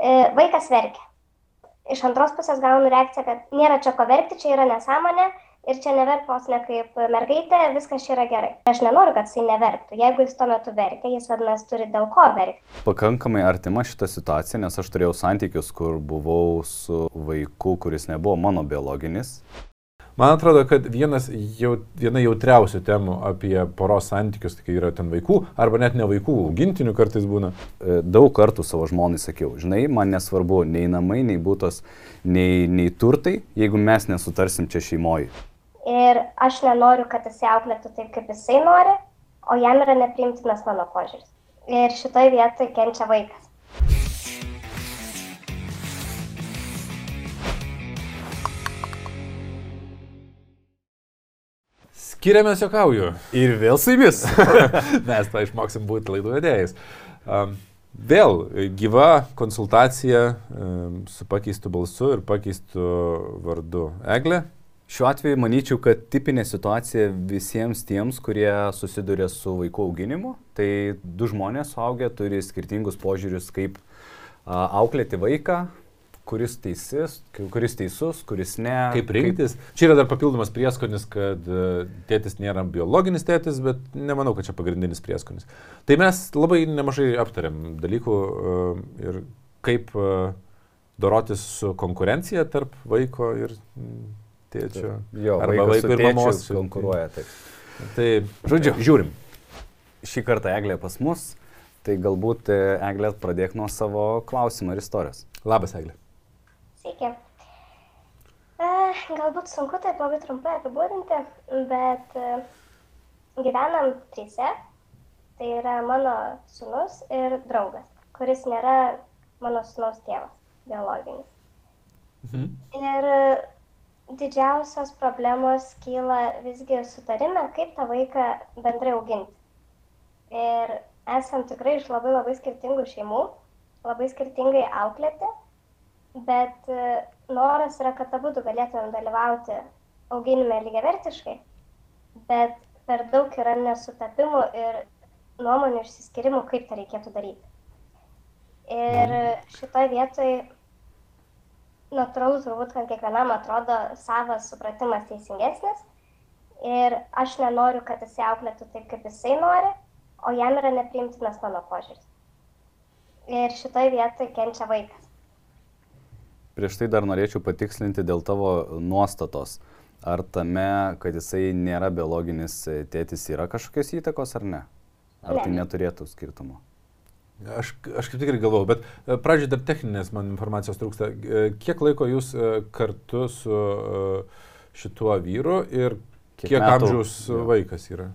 E, vaikas verkia. Iš antros pusės gaunu reakciją, kad nėra čia ko verkti, čia yra nesąmonė ir čia neverk vos ne kaip mergaitė, viskas čia yra gerai. Aš nenoriu, kad jisai neverktų. Jeigu jis tuo metu verkia, jis vadinasi turi dėl ko verkti. Pakankamai artima šita situacija, nes aš turėjau santykius, kur buvau su vaiku, kuris nebuvo mano biologinis. Man atrodo, kad vienas, jau, viena jautriausių temų apie poros santykius, tai kai yra ten vaikų, arba net ne vaikų, augintinių kartais būna. E, Daug kartų savo žmonai sakiau, žinai, man nesvarbu nei namai, nei būtos, nei, nei turtai, jeigu mes nesutarsim čia šeimoje. Ir aš nenoriu, kad jisai auklėtų taip, kaip jisai nori, o jam yra nepriimtinas mano požiūris. Ir šitoje vietoje kenčia vaikas. Skiriamės jokauju. Ir vėl su jumis. Mes tą išmoksim būti laidų vedėjais. Um, vėl gyva konsultacija um, su pakeistu balsu ir pakeistu vardu Eglė. Šiuo atveju manyčiau, kad tipinė situacija visiems tiems, kurie susiduria su vaikų auginimu, tai du žmonės suaugę turi skirtingus požiūrius, kaip a, auklėti vaiką, kuris teisis, kuris teisus, kuris ne. Kaip rinktis. Kaip... Čia yra dar papildomas prieskonis, kad uh, tėtis nėra biologinis tėtis, bet nemanau, kad čia pagrindinis prieskonis. Tai mes labai nemažai aptarėm dalykų uh, ir kaip uh, dorotis su konkurencija tarp vaiko ir tėčio. Jo, arba vaiko ir mamos konkuruoja. Taip. Tai, žodžiu, žiūrim. Šį kartą Eglė pas mus, tai galbūt Eglė pradėk nuo savo klausimą ir istorijos. Labas, Eglė. Sveiki. Galbūt sunku taip labai trumpai apibūdinti, bet e, gyvenam trise. Tai yra mano sunus ir draugas, kuris nėra mano sunaus tėvas, biologinis. Mhm. Ir e, didžiausios problemos kyla visgi sutarime, kaip tą vaiką bendrai auginti. Ir esam tikrai iš labai labai skirtingų šeimų, labai skirtingai auklėti bet e, noras yra, kad abu galėtumėm dalyvauti auginime lygiavertiškai, bet per daug yra nesutapimų ir nuomonių išsiskirimų, kaip tą reikėtų daryti. Ir šitoje vietoje natūralu turbūt, kad kiekvienam atrodo savas supratimas teisingesnis ir aš nenoriu, kad jisai auklėtų taip, kaip jisai nori, o jam yra nepriimtinas mano požiūris. Ir šitoje vietoje kenčia vaikas prieš tai dar norėčiau patikslinti dėl tavo nuostatos. Ar tame, kad jisai nėra biologinis tėtis, yra kažkokios įtakos ar ne? Ar tai neturėtų skirtumo? Aš, aš kaip tik ir galvoju, bet e, pradžioje dar techninės man informacijos trūksta. E, kiek laiko jūs e, kartu su šituo vyru ir kiek, kiek amžiaus vaikas yra?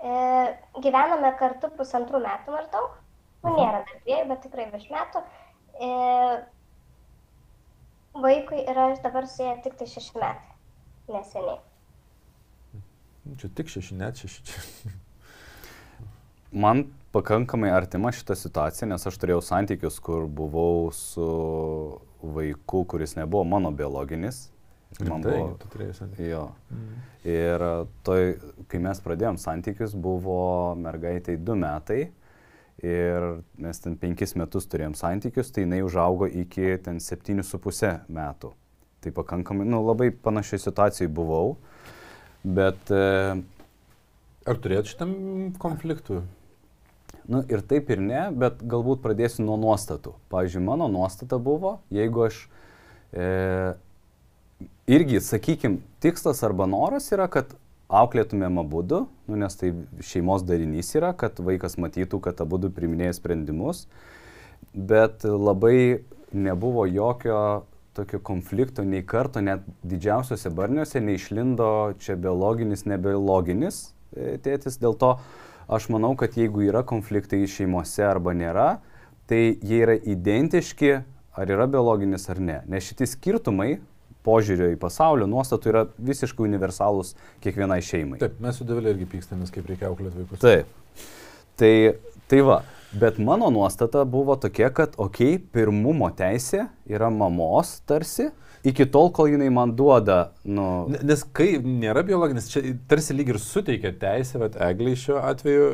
E, gyvename kartu pusantrų metų maždaug. Nu, nėra dar dviejų, bet tikrai virš metų. E, Vaikui yra dabar su jie tik tai šeši metai. Neseniai. Čia tik šeši, net šeši. Čia. Man pakankamai artima šita situacija, nes aš turėjau santykius, kur buvau su vaiku, kuris nebuvo mano biologinis. Man tai, buvo, tu turėjai santykius. Jo. Mm. Ir toj, kai mes pradėjom santykius, buvo mergaitai du metai ir mes ten penkis metus turėjom santykius, tai jinai užaugo iki ten septynių su pusę metų. Tai pakankamai, nu, labai panašiai situacijai buvau, bet... E, Ar turėt šitam konfliktų? Nu, ir taip ir ne, bet galbūt pradėsiu nuo nuostatų. Pavyzdžiui, mano nuostata buvo, jeigu aš e, irgi, sakykime, tikslas arba noras yra, kad auklėtumėm abudu, nu, nes tai šeimos darinys yra, kad vaikas matytų, kad abudu priminėja sprendimus, bet labai nebuvo jokio tokio konflikto, nei karto, net didžiausiose barniuose neišlindo čia biologinis, nebiologinis e, tėtis, dėl to aš manau, kad jeigu yra konfliktai šeimose arba nėra, tai jie yra identiški, ar yra biologinis ar ne. Nes šitie skirtumai požiūrio į pasaulio nuostatų yra visiškai universalūs kiekvienai šeimai. Taip, mes su Davilė irgi pykstamės, kaip reikia auklėti vaikus. Taip. Tai, tai va, bet mano nuostata buvo tokia, kad, okei, okay, pirmumo teisė yra mamos tarsi, iki tol, kol jinai man duoda, nu... Nes kai nėra biologinis, čia tarsi lyg ir suteikia teisę, bet egliai šiuo atveju,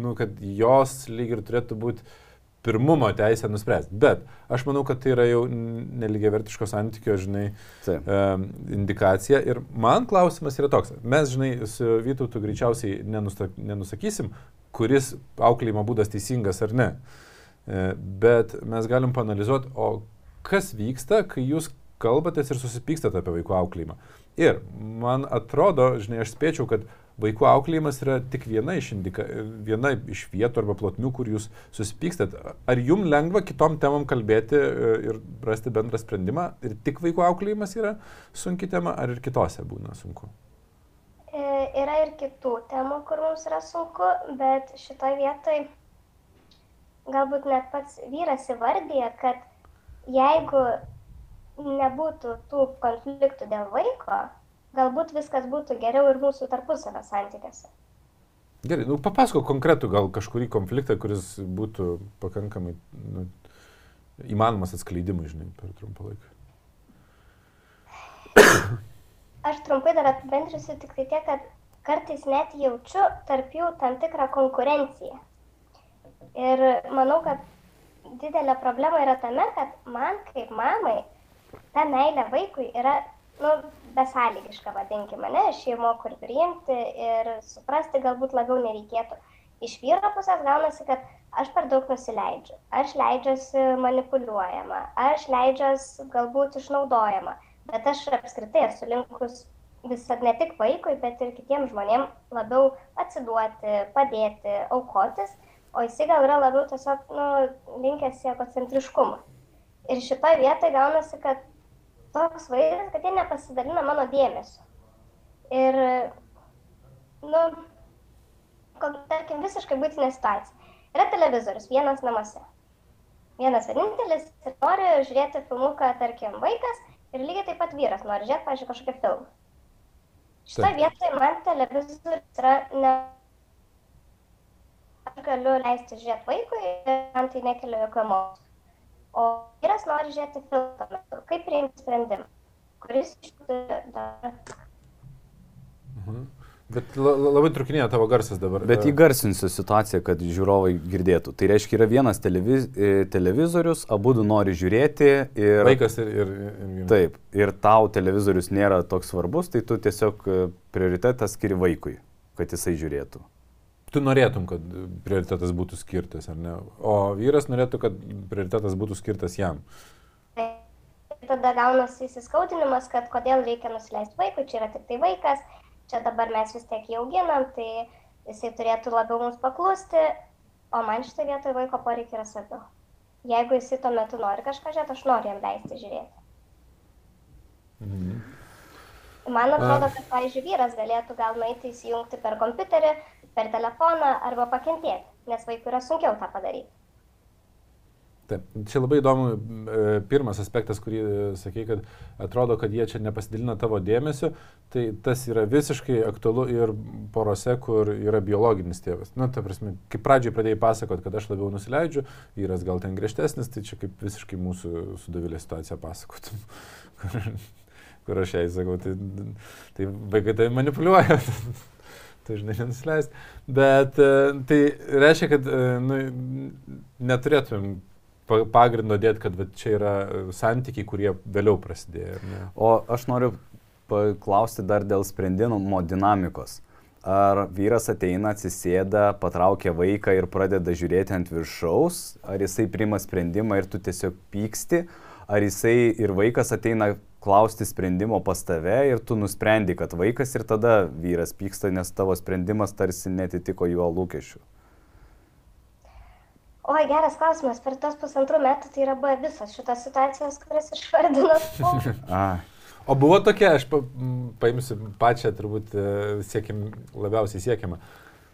nu, kad jos lyg ir turėtų būti pirmumo teisę nuspręsti. Bet aš manau, kad tai yra jau neligiai vertiško santykio, žinai, Taip. um, indikacija. Ir man klausimas yra toks. Mes, žinai, su Vytautu greičiausiai nenusta, nenusakysim, kuris auklėjimo būdas teisingas ar ne. E, Bet mes galim panalizuoti, o kas vyksta, kai jūs kalbatės ir susipykstate apie vaikų auklėjimą. Ir man atrodo, žinai, aš spėčiau, kad vaikų auklėjimas yra tik viena iš, indika, viena iš vietų arba plotmių, kur jūs susipykstat. Ar jums lengva kitom temam kalbėti e, ir rasti bendrą sprendimą? Ir tik vaikų auklėjimas yra sunki tema, ar ir kitose būna sunku? E, Yra ir kitų temų, kur mums yra sunku, bet šitoje vietoje galbūt net pats vyras įvardyja, kad jeigu nebūtų tų konfliktų dėl vaiko, galbūt viskas būtų geriau ir mūsų tarpusavio santykiuose. Gerai, nu, papasako konkretų gal kažkurį konfliktą, kuris būtų pakankamai nu, įmanomas atskleidimui, žinai, per trumpą laiką. Aš trumpai dar apibendrinsiu tik tai tiek, kad kartais net jaučiu tarp jų tam tikrą konkurenciją. Ir manau, kad didelė problema yra tame, kad man kaip mamai ta meilė vaikui yra, nu, besąlygiška, vadinkime, ne, aš jį moku ir priimti ir suprasti galbūt labiau nereikėtų. Iš vyro pusės gaunasi, kad aš per daug nusileidžiu, aš leidžiuosi manipuliuojama, aš leidžiuosi galbūt išnaudojama, bet aš apskritai esu linkus visą ne tik vaikui, bet ir kitiems žmonėms labiau atsiduoti, padėti, aukotis, o jisai gal yra labiau tiesiog nu, linkęs į egocentriškumą. Ir šitoje vietoje gaunasi, kad toks vaizdas, kad jie nepasidalina mano dėmesio. Ir, nu, kokia, tarkim, visiškai būtinė situacija. Yra televizorius, vienas namuose. Vienas vienintelis ir nori žiūrėti filmuką, tarkim, vaikas ir lygiai taip pat vyras nori žiūrėti, pažiūrėjau, kažkokią filmą. Šitoje vietoje man televizorius yra ne... Aš galiu leisti žiūrėti vaikui ir man tai nekelia jokių emocijų. O vyras nori žiūrėti filmą. Kaip priimti sprendimą? Kuris iš jų turi dar... Bet la, la, labai trukinėja tavo garsas dabar. Bet E, įgarsinsiu situaciją, kad žiūrovai girdėtų. Tai reiškia, yra vienas televiz e, televizorius, abu du nori žiūrėti ir... Vaikas ir... ir, ir Taip, ir tau televizorius nėra toks svarbus, tai tu tiesiog e, prioritetą skiri vaikui, kad jisai žiūrėtų. Tu norėtum, kad prioritetas būtų skirtas, ar ne? O vyras norėtų, kad prioritetas būtų skirtas jam. Tai tada gaunasi įsiskaudinimas, kad kodėl reikia nusileisti vaikui, čia yra tik tai vaikas, čia dabar mes vis tiek jį auginam, tai jisai turėtų labiau mums paklusti, o man šitą vietą vaiko poreikiai yra svarbiau. Jeigu jisai tuo metu nori kažką žiūrėti, aš noriu jam leisti žiūrėti. Mhm. Man atrodo, kad, pavyzdžiui, vyras galėtų gal nueiti įsijungti per kompiuterį, per telefoną arba pakentėti, nes vaikui yra sunkiau tą padaryti. Taip, čia labai įdomu, e, pirmas aspektas, kurį e, sakei, kad atrodo, kad jie čia nepasidalina tavo dėmesio, tai tas yra visiškai aktualu ir porose, kur yra biologinis tėvas. Na, ta prasme, kaip pradžiai pradėjai pasakot, kad aš labiau nusileidžiu, vyras gal ten griežtesnis, tai čia kaip visiškai mūsų sudavilė situaciją pasakotum. Kur aš jai sakau, tai, tai vaikai tai manipuliuoja. tai žinai, nenusileist. Bet e, tai reiškia, kad e, nu, neturėtumėm pa- pagrindo dėti, kad va, čia yra e, santykiai, kurie vėliau prasidėjo. ne? O aš noriu paklausti dar dėl sprendimo dinamikos. Ar vyras ateina, atsisėda, patraukia vaiką ir pradeda žiūrėti ant viršaus, ar jisai priima sprendimą ir tu tiesiog pyksti, ar jisai ir vaikas ateina klausti sprendimo pas tave ir tu nusprendi, kad vaikas ir tada vyras pyksta, nes tavo sprendimas tarsi netitiko jo lūkesčių. Oi, geras klausimas. Per tos pusantrų metų tai yra buvę visos šitos situacijos, kurias išvardinau. O buvo tokia, aš pa, paimsiu pačią, turbūt e, siekim, labiausiai siekiamą.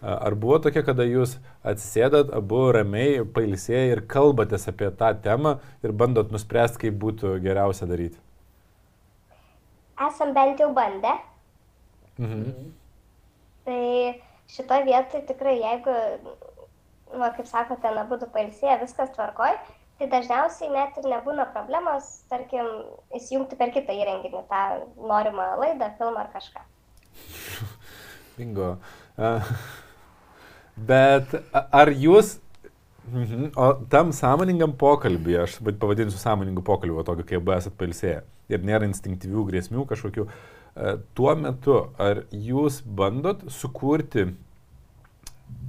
Ar buvo tokia, kada jūs atsisėdat, abu ramiai, pailsėjai ir kalbatės apie tą temą ir bandot nuspręsti, kaip būtų geriausia daryti? Esam bent jau bandę. Mhm. Tai šitoje vietoje tikrai, jeigu, nu, kaip sakote, abu du pailsėję, viskas tvarkoj, tai dažniausiai net ir nebūna problemos, tarkim, įsijungti per kitą įrenginį tą norimą laidą, filmą ar kažką. Bingo. A, Bet ar jūs Mhm. O tam sąmoningam pokalbį, aš pavadinsiu sąmoningų pokalbį, tokio, kai abu esat pailsėję ir nėra instinktyvių grėsmių kažkokių, e, tuo metu ar jūs bandot sukurti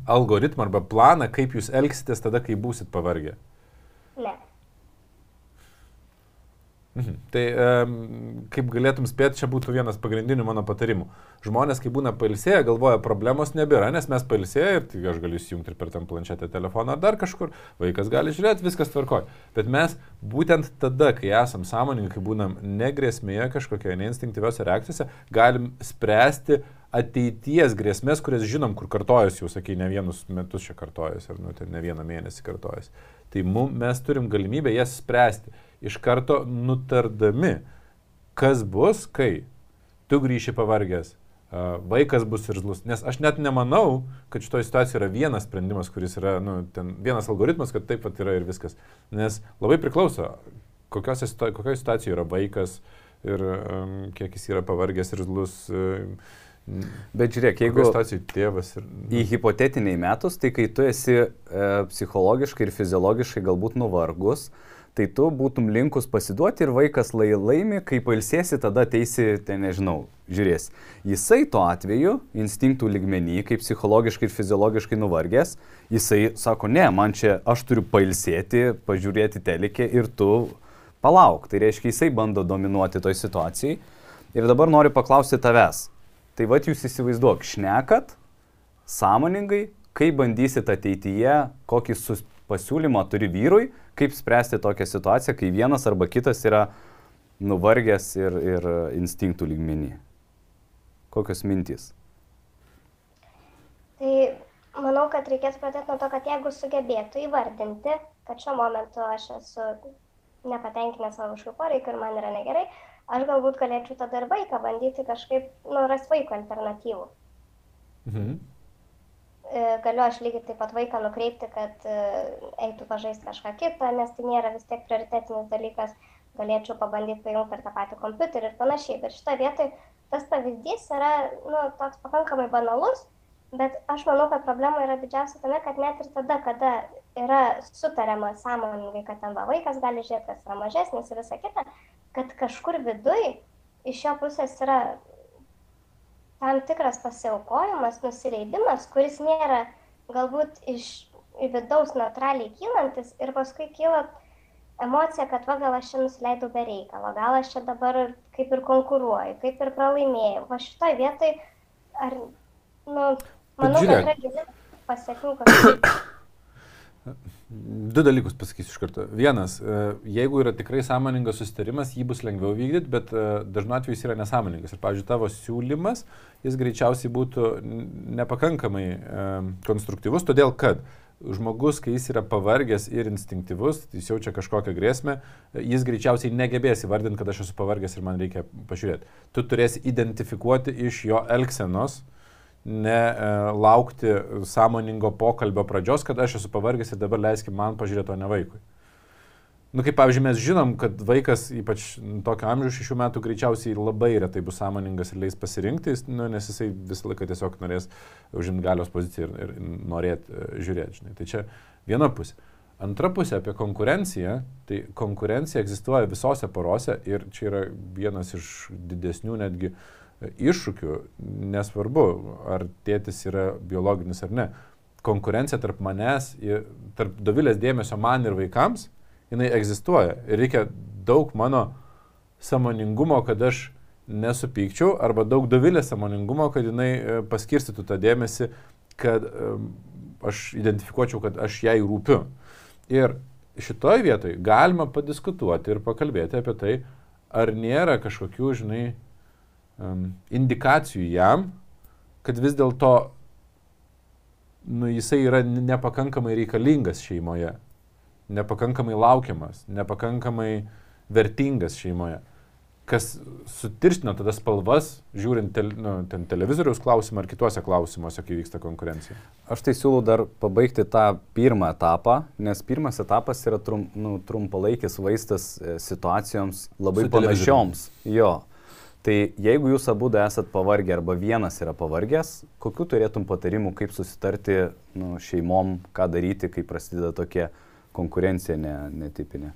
algoritmą arba planą, kaip jūs elgsitės tada, kai būsit pavargę? Ne. Mhm. Tai um, kaip galėtum spėti, čia būtų vienas pagrindinių mano patarimų. Žmonės, kai būna pailsėję, galvoja, problemos nebėra, nes mes pailsėję ir tai aš galiu įjungti ir per tam planšetę telefoną ar dar kažkur, vaikas gali žiūrėti, viskas tvarkoja. Bet mes būtent tada, kai esam sąmoningi, kai būnam negrėsmėje kažkokioje neinstinktyviose reakcijose, galim spręsti ateities grėsmės, kurias žinom, kur kartojas, jau sakai, ne vienus metus čia kartojas, ar nu, ne vieną mėnesį kartojas. Tai mum, mes turim galimybę jas spręsti iš karto nutardami, kas bus, kai tu grįši pavargęs, vaikas bus irzlus. Nes aš net nemanau, kad šitoje situacijoje yra vienas sprendimas, kuris yra, nu, ten vienas algoritmas, kad taip pat yra ir viskas. Nes labai priklauso, kokioje situacijoje yra vaikas ir um, kiek jis yra pavargęs irzlus. Um, Bet žiūrėk, jeigu tėvas ir... į hipotetiniai metus, tai kai tu esi e, psichologiškai ir fiziologiškai galbūt nuvargus, tai tu būtum linkus pasiduoti ir vaikas lai laimi, kai pailsėsi, tada teisi, tai nežinau, žiūrės. Jisai tuo atveju, instinktų ligmenį, kaip psichologiškai ir fiziologiškai nuvargęs, jisai sako, ne, man čia aš turiu pailsėti, pažiūrėti telikė ir tu palauk. Tai reiškia, jisai bando dominuoti toj situacijai. Ir dabar noriu paklausti tavęs. Tai vad jūs įsivaizduok, šnekat sąmoningai, kaip bandysit ateityje, kokį pasiūlymą turi vyrui, kaip spręsti tokią situaciją, kai vienas arba kitas yra nuvargęs ir, ir instinktų lygmenį. Kokios mintys? Tai manau, kad reikėtų pradėti nuo to, kad jeigu sugebėtų įvardinti, kad šiuo momentu aš esu nepatenkinęs savo kažkokiu poreikiu ir man yra negerai, aš galbūt galėčiau tada ir vaiką bandyti kažkaip, nu, rasti vaiko alternatyvų. Mhm. E, galiu aš lygiai taip pat vaiką nukreipti, kad e, eitų pažaisti kažką kitą, nes tai nėra vis tiek prioritetinis dalykas, galėčiau pabandyti pajungti per tą patį kompiuterį ir panašiai. Bet šitoje vietoje tas pavyzdys yra nu, toks pakankamai banalus, bet aš manau, kad problema yra didžiausia tame, kad net ir tada, kada yra sutariama sąmoningai, kad ten va vaikas gali žiūrėti, kas yra mažesnis ir visa kita, kad kažkur viduj iš jo pusės yra tam tikras pasiaukojimas, nusileidimas, kuris nėra galbūt iš vidaus neutraliai kylantis ir paskui kyla emocija, kad va gal aš čia nusileidau be reikalo, gal aš čia dabar kaip ir konkuruoju, kaip ir pralaimėjau. Va šitoj vietoj, ar, nu, manau, kad yra pasiekmių kažkaip. Du dalykus pasakysiu iš karto. Vienas, e, jeigu yra tikrai sąmoningas susitarimas, jį bus lengviau vykdyti, bet e, dažnu atveju jis yra nesąmoningas. Ir, pavyzdžiui, tavo siūlymas, jis greičiausiai būtų nepakankamai e, konstruktyvus, todėl kad žmogus, kai jis yra pavargęs ir instinktyvus, jis jaučia kažkokią grėsmę, jis greičiausiai negebės įvardinti, kad aš esu pavargęs ir man reikia pažiūrėti. Tu turėsi identifikuoti iš jo elgsenos, uh, ne e, sąmoningo pokalbio pradžios, kad aš esu pavargęs ir dabar leiskime man pažiūrėti, o ne vaikui. Nu, kaip pavyzdžiui, mes žinom, kad vaikas, ypač tokio amžiaus šešių metų, greičiausiai labai retai bus sąmoningas ir leis pasirinkti, nu, nes jisai visą laiką tiesiog norės užimti galios poziciją ir, ir norėti uh, žiūrėti. Žinai. Tai čia viena pusė. Antra pusė apie konkurenciją. Tai konkurencija egzistuoja visose porose ir čia yra vienas iš didesnių netgi uh, iššūkių, nesvarbu, ar tėtis yra biologinis ar ne. Konkurencija tarp manęs, tarp dovilės dėmesio man ir vaikams, jinai egzistuoja. Ir reikia daug mano samoningumo, kad aš nesupykčiau, arba daug dovilės samoningumo, kad jinai e, paskirstytų tą dėmesį, kad aš identifikuočiau, kad aš jai rūpiu. Ir šitoje vietoje galima padiskutuoti ir pakalbėti apie tai, ar nėra kažkokių, žinai, um, indikacijų jam, kad vis dėlto nu, jisai yra nepakankamai reikalingas šeimoje, nepakankamai laukiamas, nepakankamai vertingas šeimoje. Kas sutirština tada spalvas, žiūrint tel, nu, ten televizoriaus klausimą ar kituose klausimuose, kai vyksta konkurencija. Aš tai siūlau dar pabaigti tą pirmą etapą, nes pirmas etapas yra trum, nu, trumpalaikis vaistas e, situacijoms labai panašioms. Jo. Tai jeigu jūs abu esat pavargę arba vienas yra pavargęs, kokiu turėtum patarimų, kaip susitarti nu, šeimom, ką daryti, kai prasideda tokia konkurencija ne, netipinė?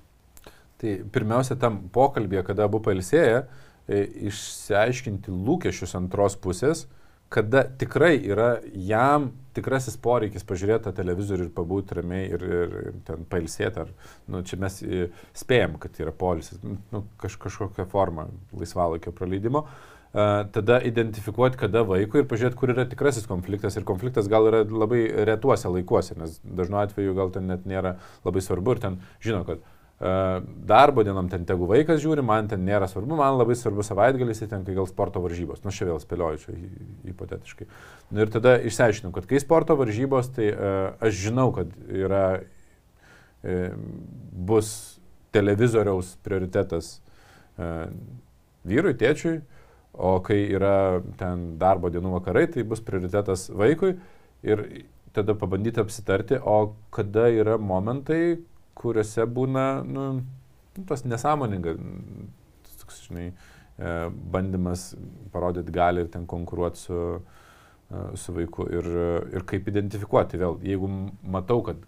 Tai pirmiausia, tam pokalbėje, kada abu pailsėję, e, išsiaiškinti lūkesčius antros pusės, kada tikrai yra jam tikrasis poreikis pažiūrėti tą televizorių ir pabūti ramiai ir, ir, ir ten pailsėti. Ar, nu, čia mes e, spėjom, kad yra polisis, nu, kaž, kažkokia forma laisvalaikio praleidimo. Uh, tada identifikuoti, kada vaikui ir pažiūrėti, kur yra tikrasis konfliktas. Ir konfliktas gal yra labai retuose laikuose, nes dažnu atveju gal ten net nėra labai svarbu ir ten žino, kad uh, darbo dienom ten tegu vaikas žiūri, man ten nėra svarbu, man labai svarbu savaitgalis, tai ten kai gal sporto varžybos. Nu, aš vėl spėlioju čia hipotetiškai. Nu, ir tada išsiaiškinau, kad kai sporto varžybos, tai uh, aš žinau, kad yra, uh, bus televizoriaus prioritetas uh, vyrui, tėčiui, o kai yra ten darbo dienų vakarai, tai bus prioritetas vaikui. Ir tada pabandyti apsitarti, o kada yra momentai, kuriuose būna, nu, nu tas nesąmoninga, toks, žinai, e, bandymas parodyti gali ir ten konkuruoti su, e, su vaiku ir, ir kaip identifikuoti vėl. Jeigu matau, kad,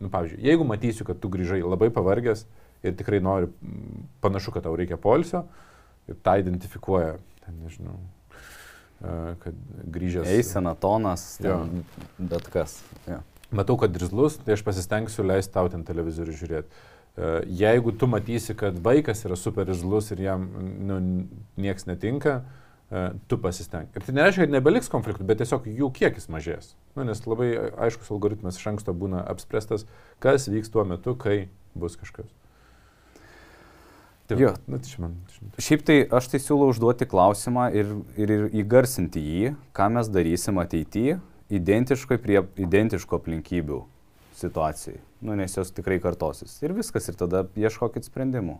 nu, pavyzdžiui, jeigu matysiu, kad tu grįžai labai pavargęs ir tikrai nori, panašu, kad tau reikia polsio ir tą identifikuoja, ten, nežinau, e, kad grįžęs. Eisena, tonas, bet kas. Jo matau, kad drizlus, tai aš pasistengsiu leisti tau ten televizorių žiūrėti. E, jeigu tu matysi, kad vaikas yra super rizlus ir jam nu, nieks netinka, e, tu pasisteng. Ir tai nereiškia, kad nebeliks konfliktų, bet tiesiog jų kiekis mažės. Nu, nes labai aiškus algoritmas iš anksto būna apspręstas, kas vyks tuo metu, kai bus kažkas. Taip, jo, nu, tai man, Šiaip tai aš tai siūlau užduoti klausimą ir, ir, ir įgarsinti jį, ką mes darysim ateityje identiškai prie identiško aplinkybių situacijai. Nu, nes jos tikrai kartosis. Ir viskas, ir tada ieškokit sprendimų.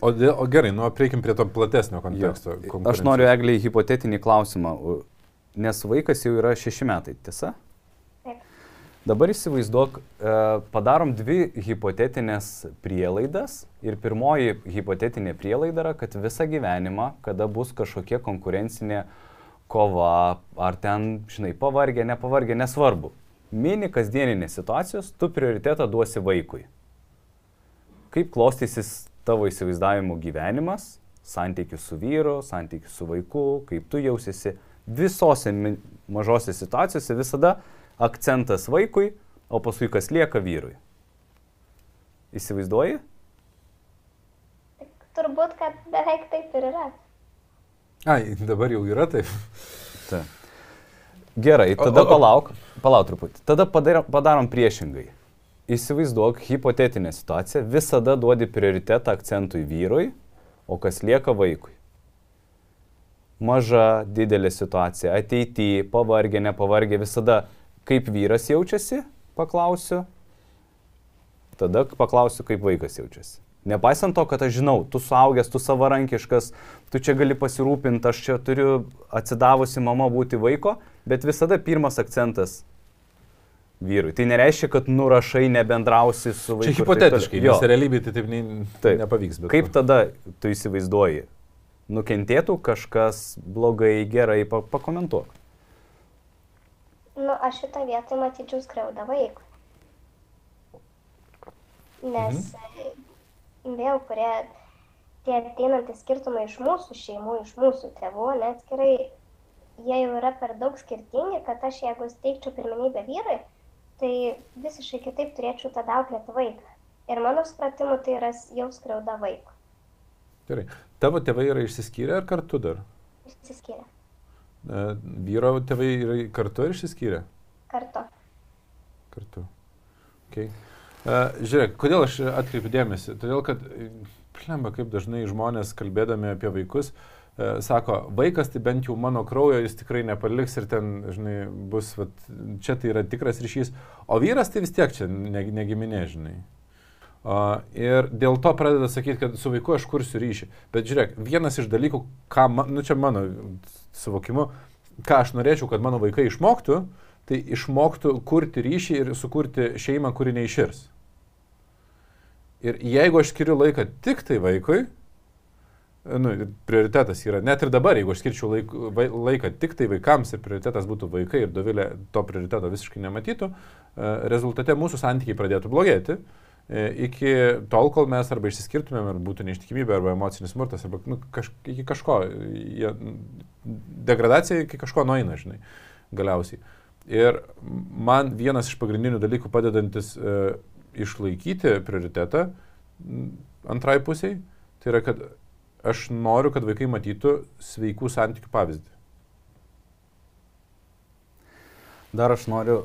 O, dėl, o gerai, nu, prieikim prie to platesnio konteksto. Aš noriu egliai hipotetinį klausimą, nes vaikas jau yra šeši metai, tiesa? Taip. Dabar įsivaizduok, e, padarom dvi hipotetinės prielaidas ir pirmoji hipotetinė prielaida yra, kad visą gyvenimą, kada bus kažkokia konkurencinė uh, kova, ar ten, žinai, pavargę, nepavargę, nesvarbu. Mini kasdieninės situacijos, tu prioritetą duosi vaikui. Kaip klostysis tavo įsivaizdavimo gyvenimas, santykius su vyru, santykius su vaiku, kaip tu jausiesi visose mažose situacijose visada akcentas vaikui, o paskui kas lieka vyrui. Įsivaizduoji? Turbūt, kad beveik taip ir yra. Ai, dabar jau yra taip. Ta. Gerai, tada o, o, palauk, palauk truputį. Tada padarom, padarom priešingai. Įsivaizduok hipotetinę situaciją, visada duodi prioritetą akcentui vyrui, o kas lieka vaikui. Maža, didelė situacija, ateityje, pavargę, nepavargę, visada kaip vyras jaučiasi, paklausiu, tada paklausiu, kaip vaikas jaučiasi. Nepaisant to, kad aš žinau, tu suaugęs, tu savarankiškas, tu čia gali pasirūpinti, aš čia turiu atsidavusi mama būti vaiko, bet visada pirmas akcentas vyrui. Tai nereiškia, kad nurašai, nebendrausi su vaiku. Čia hipotetiškai, nes realybėje tai taip, ne, taip nepavyks. Kaip to. tada tu įsivaizduoji? Nukentėtų kažkas blogai, gerai, pa pakomentuok. Nu, aš šitą vietą matyčiau skriaudą vaikui. Nes mhm vėl kurie tie ateinantys skirtumai iš mūsų šeimų, iš mūsų tėvų, neatskirai, jie jau yra per daug skirtingi, kad aš jeigu steigčiau pirmenybę vyrai, tai visiškai kitaip turėčiau tada auklėti vaiką. Ir mano supratimu, tai yra jau skriauda vaikų. Gerai. Tavo tėvai yra išsiskyrę ar kartu dar? Išsiskyrę. E, vyro tėvai yra kartu ar išsiskyrę? Kartu. Kartu. Okay. Žiūrėk, kodėl aš atkreipiu dėmesį? Todėl, kad, plemba, kaip dažnai žmonės kalbėdami apie vaikus, sako, vaikas tai bent jau mano kraujo jis tikrai nepaliks ir ten, žinai, bus, vat, čia tai yra tikras ryšys, o vyras tai vis tiek čia negiminė, žinai. Uh, ir dėl to pradeda sakyti, kad su vaiku aš kursiu ryšį. Bet žiūrėk, vienas iš dalykų, ką, man, nu čia mano suvokimu, ką aš norėčiau, kad mano vaikai išmoktų, tai išmoktų kurti ryšį ir sukurti šeimą, kuri neiširs. Ir jeigu aš skiriu laiką tik tai vaikui, nu, prioritetas yra, net ir dabar, jeigu aš skirčiau laik, vai, laiką tik tai vaikams ir prioritetas būtų vaikai ir Dovilė to prioriteto visiškai nematytų, e, rezultate mūsų santykiai pradėtų blogėti e, iki tol, kol mes arba išsiskirtumėm, ar būtų neištikimybė, arba emocinis smurtas, arba nu, kaž, iki kažko, jie, degradacija iki kažko nueina, žinai, galiausiai. Ir man vienas iš pagrindinių dalykų padedantis e, išlaikyti prioritetą antrai pusiai, tai yra, kad aš noriu, kad vaikai matytų sveikų santykių pavyzdį. Dar aš noriu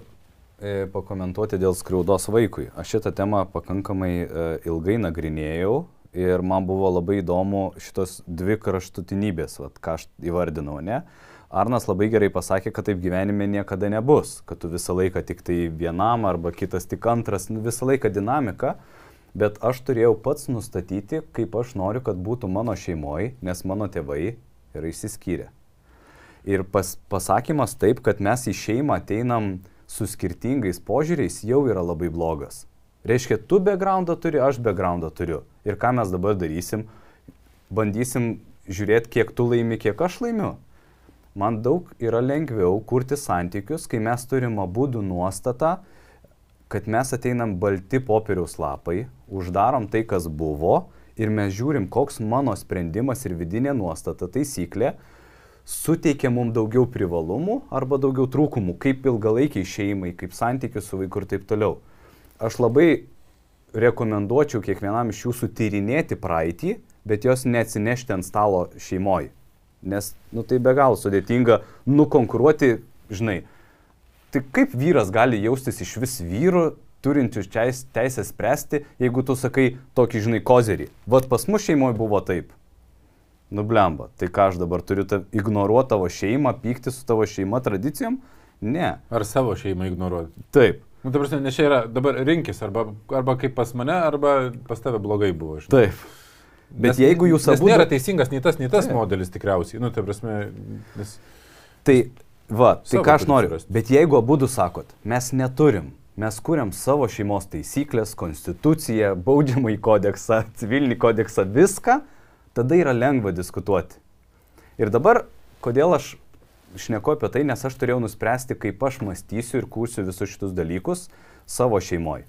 e, pakomentuoti dėl skriaudos vaikui. Aš šitą temą pakankamai e, ilgai nagrinėjau ir man buvo labai įdomu šitos dvi kraštutinybės, vat, ką aš įvardinau, ne? Arnas labai gerai pasakė, kad taip gyvenime niekada nebus, kad tu visą laiką tik tai vienam arba kitas tik antras, nu, visą laiką dinamika. Bet aš turėjau pats nustatyti, kaip aš noriu, kad būtų mano šeimoje, nes mano tėvai yra išsiskyrę. Ir pas, pasakymas taip, kad mes į šeimą ateinam su skirtingais požiūriais, jau yra labai blogas. Reiškia, tu backgroundą turi, aš backgroundą turiu. Ir ką mes dabar darysim? Bandysim žiūrėti, kiek tu laimi, kiek aš laimiu. Man daug yra lengviau kurti santykius, kai mes turim abu du nuostatą, kad mes ateinam balti popieriaus lapai, uždarom tai, kas buvo ir mes žiūrim, koks mano sprendimas ir vidinė nuostata, taisyklė suteikia mums daugiau privalumų arba daugiau trūkumų, kaip ilgalaikiai šeimai, kaip santykių su vaiku ir taip toliau. Aš labai rekomenduočiau kiekvienam iš jūsų tyrinėti praeitį, bet jos neatsinešti ant stalo šeimoje. Nes, nu, tai be galo sudėtinga nukonkuruoti, žinai, Tai kaip vyras gali jaustis iš vis vyru, turinčius teisę spręsti, jeigu tu sakai tokį, žinai, kozerį. Vat pas mus šeimoje buvo taip. Nublemba. Tai ką aš dabar turiu ta, ignoruoti tavo šeimą, pykti su tavo šeima tradicijom? Ne. Ar savo šeimą ignoruoti? Taip. Nu, ta prasme, nes čia yra dabar rinkis, arba, arba kaip pas mane, arba pas tave blogai buvo. Žinai. Taip. Bet nes, jeigu jūs abu... Nėra teisingas nei tas, nei tas Taip. modelis tikriausiai. Nu, ta prasme, nes... Tai Va, tai ką aš noriu. Bet jeigu abu du sakot, mes neturim, mes kuriam savo šeimos taisyklės, konstituciją, baudžiamąjį kodeksą, civilinį kodeksą, viską, tada yra lengva diskutuoti. Ir dabar, kodėl aš šneku apie tai, nes aš turėjau nuspręsti, kaip aš mąstysiu ir kursiu visus šitus dalykus savo šeimoje.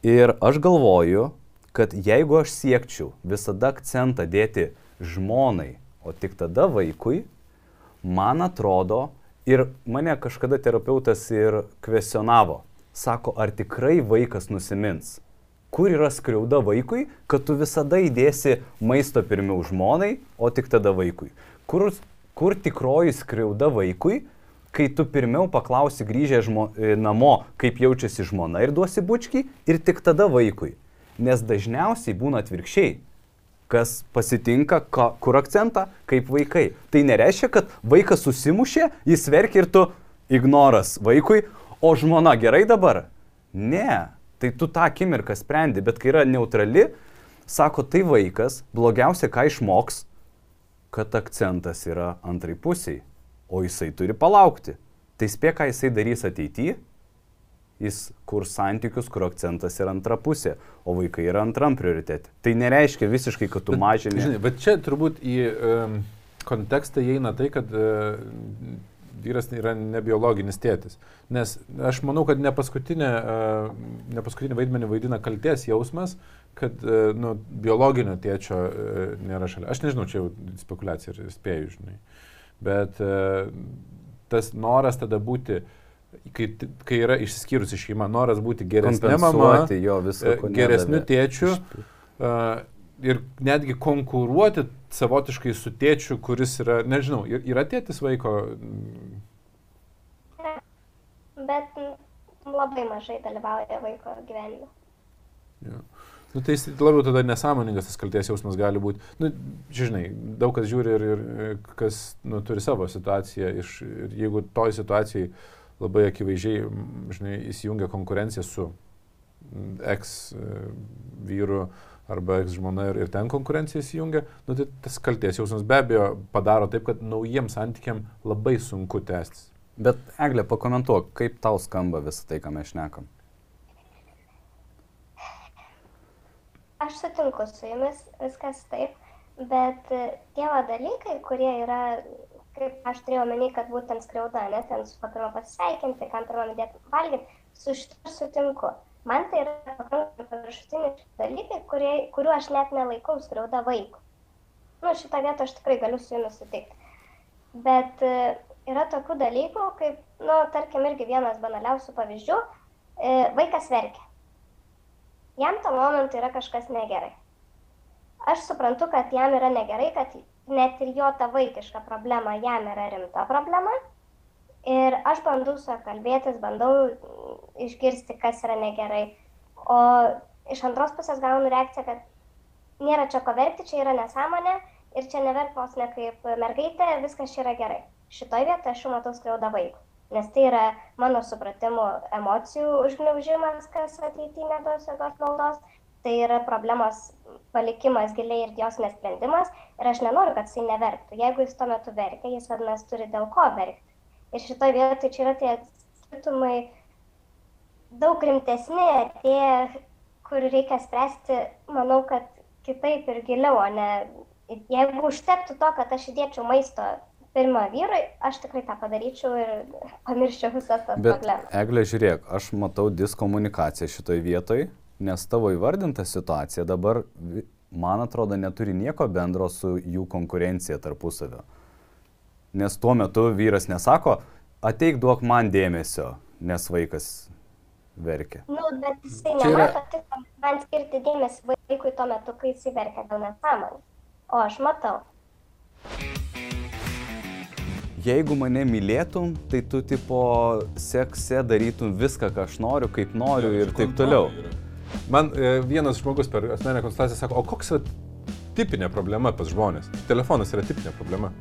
Ir aš galvoju, kad jeigu aš siekčiau visada akcentą dėti žmonai, o tik tada vaikui, man atrodo, Ir mane kažkada terapeutas ir kvestionavo. Sako, ar tikrai vaikas nusimins? Kur yra skriauda vaikui, kad tu visada įdėsi maisto pirmiau žmonai, o tik tada vaikui? Kur, kur tikroji skriauda vaikui, kai tu pirmiau paklausi grįžę žmo, e, namo, kaip jaučiasi žmona ir duosi bučkį, ir tik tada vaikui? Nes dažniausiai būna atvirkščiai kas pasitinka, ka, kur akcentą, kaip vaikai. Tai nereiškia, kad vaikas susimušė, jis verkia ir tu ignoras vaikui, o žmona gerai dabar? Ne, tai tu tą akimirką sprendi, bet kai yra neutrali, sako, tai vaikas blogiausia, ką išmoks, kad akcentas yra antrai pusiai, o jisai turi palaukti. Tai spėk, ką jisai darys ateityje jis kur santykius, kur akcentas yra antra pusė, o vaikai yra antram prioritetė. Tai nereiškia visiškai, kad tu mažini. Žinai, bet čia turbūt į um, kontekstą įeina tai, kad uh, vyras yra nebiologinis tėtis. Nes aš manau, kad ne paskutinė, uh, ne paskutinį vaidmenį vaidina kalties jausmas, kad uh, nu, biologinio tėčio nėra šalia. Aš nežinau, čia jau spekulacija ir spėju, žinai. Bet tas noras tada būti uh, kai, kai yra išsiskyrusi šeima, noras būti geresnė mama, jo, viso, e, geresniu tėčiu uh, ir netgi konkuruoti savotiškai su tėčiu, kuris yra, nežinau, yra tėtis vaiko. Bet labai mažai dalyvauja vaiko gyvenime. Ja. Nu, tai labiau tada nesąmoningas tas kalties jausmas gali būti. Nu, žinai, daug kas žiūri ir, ir kas nu, turi savo situaciją. Iš, ir jeigu toj situacijai uh, labai akivaizdžiai žinai, įsijungia konkurencija su eks vyru arba eks žmona ir, ir ten konkurencija įsijungia, nu, tai tas kalties jausmas be abejo padaro taip, kad naujiems santykiam labai sunku tęstis. Bet Eglė, pakomentuok, kaip tau skamba visą tai, ką mes šnekam. Aš sutinku su jumis, viskas taip, Bet e, tie dalykai, kurie yra, kaip aš turėjau menį, kad būtent skriauda, ne, ten su pakirma pasisveikinti, kam pirmą dėti valgyti, su šitą sutinku. Man tai yra pakankamai paviršutiniai dalykai, kurie, kuriuo aš net nelaikau skriauda vaikų. Nu, šitą vietą aš tikrai galiu su jumis sutikti. Bet e, yra tokių dalykų, kaip, nu, tarkim, irgi vienas banaliausių pavyzdžių, e, vaikas verkia. Jam tuo momentu yra kažkas negerai aš suprantu, kad jam yra negerai, kad net ir jo ta vaikiška problema jam yra rimta problema. Ir aš bandau su juo kalbėtis, bandau išgirsti, kas yra negerai. O iš antros pusės gaunu reakciją, kad nėra čia ko verkti, čia yra nesąmonė ir čia neverk vos ne kaip mergaitė, viskas čia yra gerai. Šitoje vietoje aš jau matau skriaudą vaikų. Nes tai yra mano supratimu emocijų užgniaužimas, kas ateityje neduos jokios naudos tai yra problemos palikimas giliai ir jos nesprendimas ir aš nenoriu, kad jisai neverktų. Jeigu jis tuo metu verkia, jis vadinasi turi dėl ko verkti. Ir šitoje vietoje čia yra tie skirtumai daug rimtesni, tie, kur reikia spręsti, manau, kad kitaip ir giliau, o ne jeigu užtektų to, kad aš įdėčiau maisto pirmą vyrui, aš tikrai tą padaryčiau ir pamirščiau visas tas problemas. Eglė, žiūrėk, aš matau diskomunikaciją šitoj vietoj nes tavo įvardinta situacija dabar, man atrodo, neturi nieko bendro su jų konkurencija tarpusavio. Nes tuo metu vyras nesako, ateik duok man dėmesio, nes vaikas verkia. Nu, bet jisai Čia yra- nemato tik man skirti dėmesį vaikui tuo metu, kai jisai verkia dėl nesąmonės. O aš matau. Jeigu mane mylėtum, tai tu tipo sekse darytum viską, ką aš noriu, kaip noriu ir taip toliau. Man e, vienas žmogus per asmenę konsultaciją sako, o koks yra tipinė problema pas žmonės? Telefonas yra tipinė problema.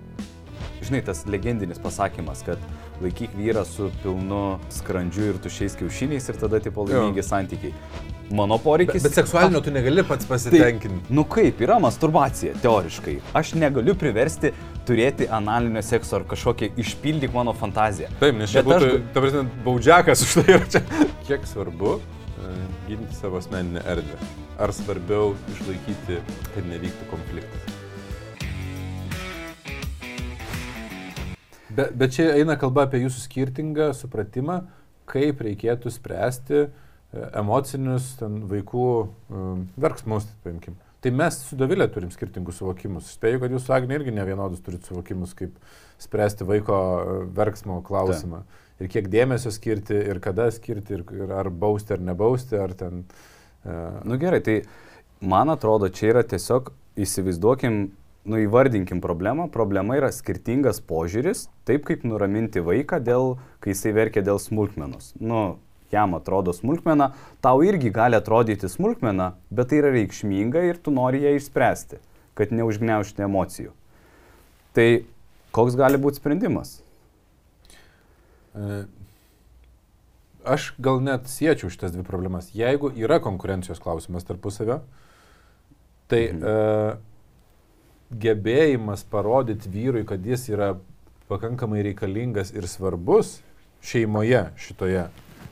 Žinai, tas legendinis pasakymas, kad laikyk vyrą su pilnu skrandžiu ir tušiais kiaušiniais ir tada tipo laimingi santykiai. Mano Bet, poreikis... bet seksualinio tu negali pats pasitenkinti. Nu kaip, yra masturbacija, teoriškai. Aš negaliu priversti turėti analinio sekso ar kažkokią išpildyk mano fantaziją. Taip, nes čia Bet aš būtų, gu- ta prasme, baudžiakas už tai yra čia. Kiek svarbu ginti savo asmeninę erdvę? Ar svarbiau išlaikyti, kad nevyktų konfliktas? Bet, bet čia eina kalba apie jūsų skirtingą supratimą, kaip reikėtų spręsti e, emocinius ten, vaikų um, verksmus, paimkim. Tai mes su Davilė turim skirtingus suvokimus. Spėju, kad jūs su Agne irgi ne vienodus turite suvokimus, kaip spręsti vaiko e, verksmo klausimą. Ir kiek dėmesio skirti, ir kada skirti, ir, ir ar bausti, ar nebausti, ar ten... Uh, Nu gerai, tai man atrodo, čia yra tiesiog įsivaizduokim, nu įvardinkim problemą. Problema yra skirtingas požiūris, taip kaip nuraminti vaiką, dėl, kai jisai verkia dėl smulkmenos. Nu, jam atrodo smulkmena, tau irgi gali atrodyti smulkmena, bet tai yra reikšminga ir tu nori ją išspręsti, kad neužgneušti emocijų. Tai koks gali būti sprendimas? Aš gal net siečiau šitas dvi problemas. Jeigu yra konkurencijos klausimas tarpusavio, tai Mhm. e, gebėjimas parodyti vyrui, kad jis yra pakankamai reikalingas ir svarbus šeimoje šitoje.